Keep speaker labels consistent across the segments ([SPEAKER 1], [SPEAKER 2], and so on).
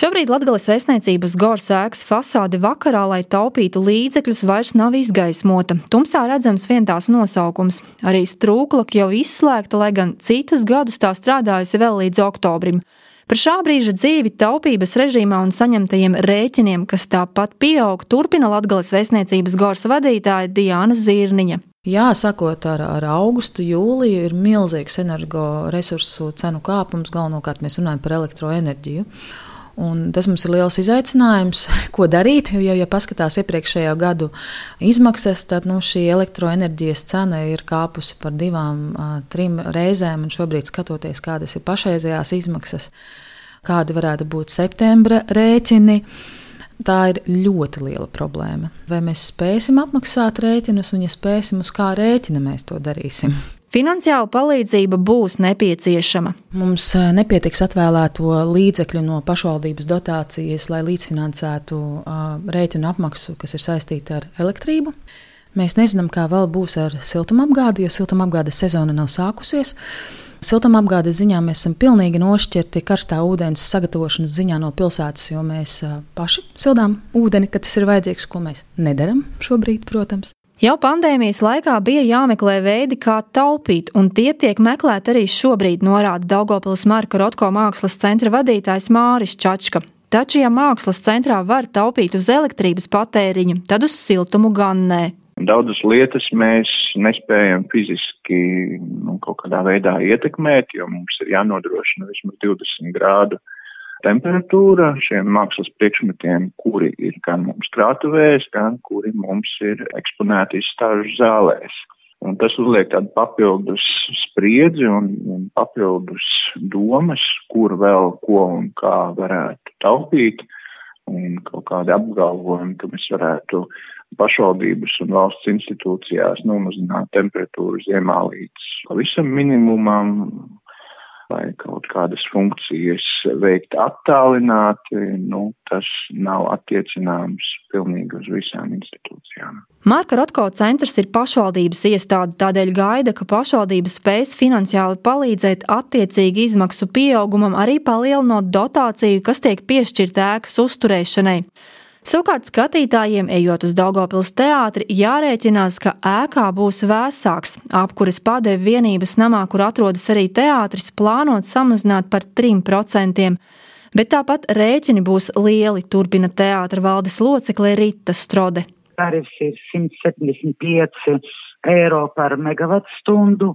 [SPEAKER 1] Šobrīd Latvijas vēstniecības Gors ēkas fasāde vakarā, lai taupītu līdzekļus, vairs nav izgaismota. Tumsā redzams vien tās nosaukums. Arī strūklaka jau izslēgta, lai gan citus gadus tā strādājusi vēl līdz oktobrim. Par šā brīža dzīvi taupības režīmā un saņemtajiem rēķiniem, kas tāpat pieaug, turpina Latvijas vēstniecības Gors vadītāja Diana Zirniņa.
[SPEAKER 2] Jā, sakot ar, ar augustu, jūliju, ir milzīgs energoresursu cenu kāpums. Galvenokārt mēs runājam par elektroenerģiju. Un tas mums ir liels izaicinājums, ko darīt. Jo, ja paskatās iepriekšējo gadu izmaksas, tad nu, šī elektroenerģijas cena ir kāpusi par divām, trim reizēm. Šobrīd, skatoties, kādas ir pašreizējās izmaksas, kādi varētu būt septembra rēķini, tā ir ļoti liela problēma. Vai mēs spēsim apmaksāt rēķinus, un, ja spēsim, uz kā rēķina mēs to darīsim?
[SPEAKER 1] Finansiāla palīdzība būs nepieciešama.
[SPEAKER 2] Mums eh, nepietiks atvēlēto līdzekļu no pašvaldības dotācijas, lai līdzfinansētu uh, rēķinu apmaksu, kas ir saistīta ar elektrību. Mēs nezinām, kā vēl būs ar siltumapgādi, jo siltumapgādes sezona nav sākusies. Siltumapgādes ziņā mēs esam pilnīgi nošķirti karstā ūdens sagatavošanas ziņā no pilsētas, jo mēs paši sildām ūdeni, kad tas ir vajadzīgs, ko mēs nedaram šobrīd, protams.
[SPEAKER 1] Jau pandēmijas laikā bija jāmeklē veidi, kā taupīt, un tie tiek meklēti arī šobrīd, norāda Daugopils Marka Rotko mākslas centra vadītājs Māris Čačka. Taču, ja mākslas centrā var taupīt uz elektrības patēriņu, tad uz siltumu gan nē.
[SPEAKER 3] Daudzas lietas mēs nespējam fiziski nu, kaut kādā veidā ietekmēt, jo mums ir jānodrošina vismaz 20 grādu temperatūra šiem mākslas priekšmetiem, kuri ir gan mums krātuvēs, gan kuri mums ir eksponēti izstāžu zālēs. Un tas uzliek tādu papildus spriedzi un, un papildus domas, kur vēl ko un kā varētu taupīt, un kaut kādi apgalvojumi, ka mēs varētu pašvaldības un valsts institūcijās nomazināt temperatūru ziemā līdz pavisam minimumam, vai kaut kādas funkcijas veikt attālināti, nu, tas nav attiecināms pilnīgi uz visām institūcijām.
[SPEAKER 1] Marka Rotko centrs ir pašvaldības iestāde, tādēļ gaida, ka pašvaldības spēs finansiāli palīdzēt attiecīgi izmaksu pieaugumam, arī palielinot dotāciju, kas tiek piešķirta ēkas uzturēšanai. Savukārt skatītājiem, ejot uz Daugopils teātri, jārēķinās, ka ēkā būs vēsāks. Apkuras padevi vienības namā, kur atrodas arī teātris, plānot samazināt par 3%. Bet tāpat rēķini būs lieli, turpina teātra valdes locekle Rita Strode.
[SPEAKER 4] Tarifs ir 175 eiro par megawatu stundu.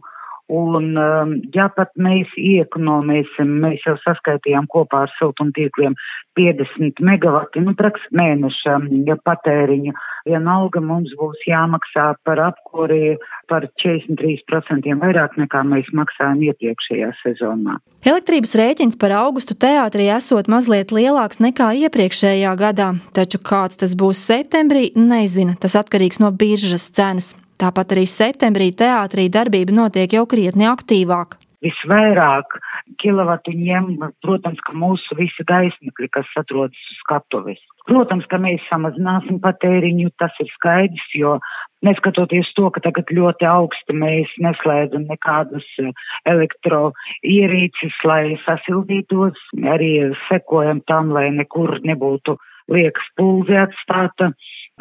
[SPEAKER 4] Un, um, ja pat mēs iekonomēsim, mēs jau saskaitījām kopā ar siltumtīkliem 50 megawati, nu, praktiski mēneša ja patēriņu, vienalga mums būs jāmaksā par apkuri par 43% vairāk nekā mēs maksājām iepriekšējā sezonā.
[SPEAKER 1] Elektrības rēķins par augustu teātrī esot mazliet lielāks nekā iepriekšējā gadā, taču kāds tas būs septembrī, nezina. Tas atkarīgs no biržas cenas. Tāpat arī septembrī teātrī darbība notiek jau krietni aktīvāk.
[SPEAKER 4] Visvairāk kilovatu ņem, protams, ka mūsu visi gaismekļi, kas atrodas uz skatuves. Protams, ka mēs samazināsim patēriņu, tas ir skaidrs, jo neskatoties to, ka tagad ļoti augsti mēs neslēdzam nekādas eh, elektroierīces, lai sasildītos, arī sekojam tam, lai nekur nebūtu liekas pulzi atstāta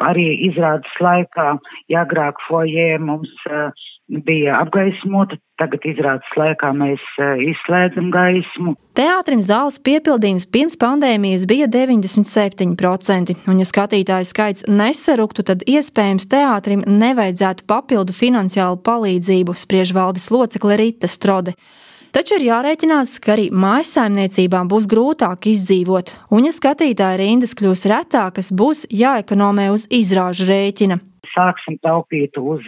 [SPEAKER 4] arī izrādes laikā, ja agrāk foijē mums uh, bija apgaismota, tagad izrādes laikā mēs uh, izslēdzam gaismu.
[SPEAKER 1] Teātrim zāles piepildījums pirms pandēmijas bija 97%, un ja skatītāju skaits nesaruktu, tad iespējams teātrim nevajadzētu papildu finansiālu palīdzību, spriež valdes locekle Rita Strode. Taču ir jārēķinās, ka arī mājsaimniecībām būs grūtāk izdzīvot, un, ja skatītāja rindas kļūs retākas, būs jāekonomē uz izrāžu rēķina.
[SPEAKER 4] Sāksim taupīt uz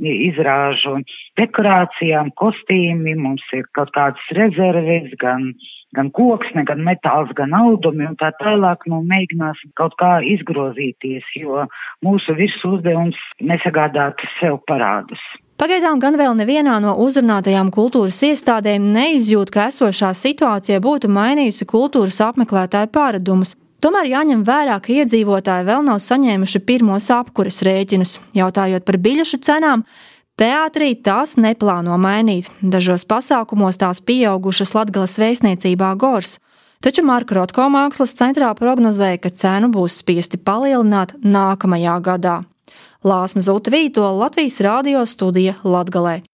[SPEAKER 4] izrāžu dekorācijām, kostīmi, mums ir kaut kādas rezerves, gan, gan koksne, gan metāls, gan audumi un tā tālāk, nu mēģināsim kaut kā izgrozīties, jo mūsu visu uzdevums nesagādāt sev parādus.
[SPEAKER 1] Pagaidām gan vēl nevienā no uzrunātajām kultūras iestādēm neizjūt, ka esošā situācija būtu mainījusi kultūras apmeklētāju pāredumus. Tomēr jāņem vērā, ka iedzīvotāji vēl nav saņēmuši pirmos apkuras rēķinus. Jautājot par biļešu cenām, teātrī tās neplāno mainīt. Dažos pasākumos tās pieaugušas Latgales vēstniecībā Gors. Taču Marka Rotko mākslas centrā prognozēja, ka cenu būs spiesti palielināt nākamajā gadā. Lāsma Zuta Vīto Latvijas radio studija Latgalē.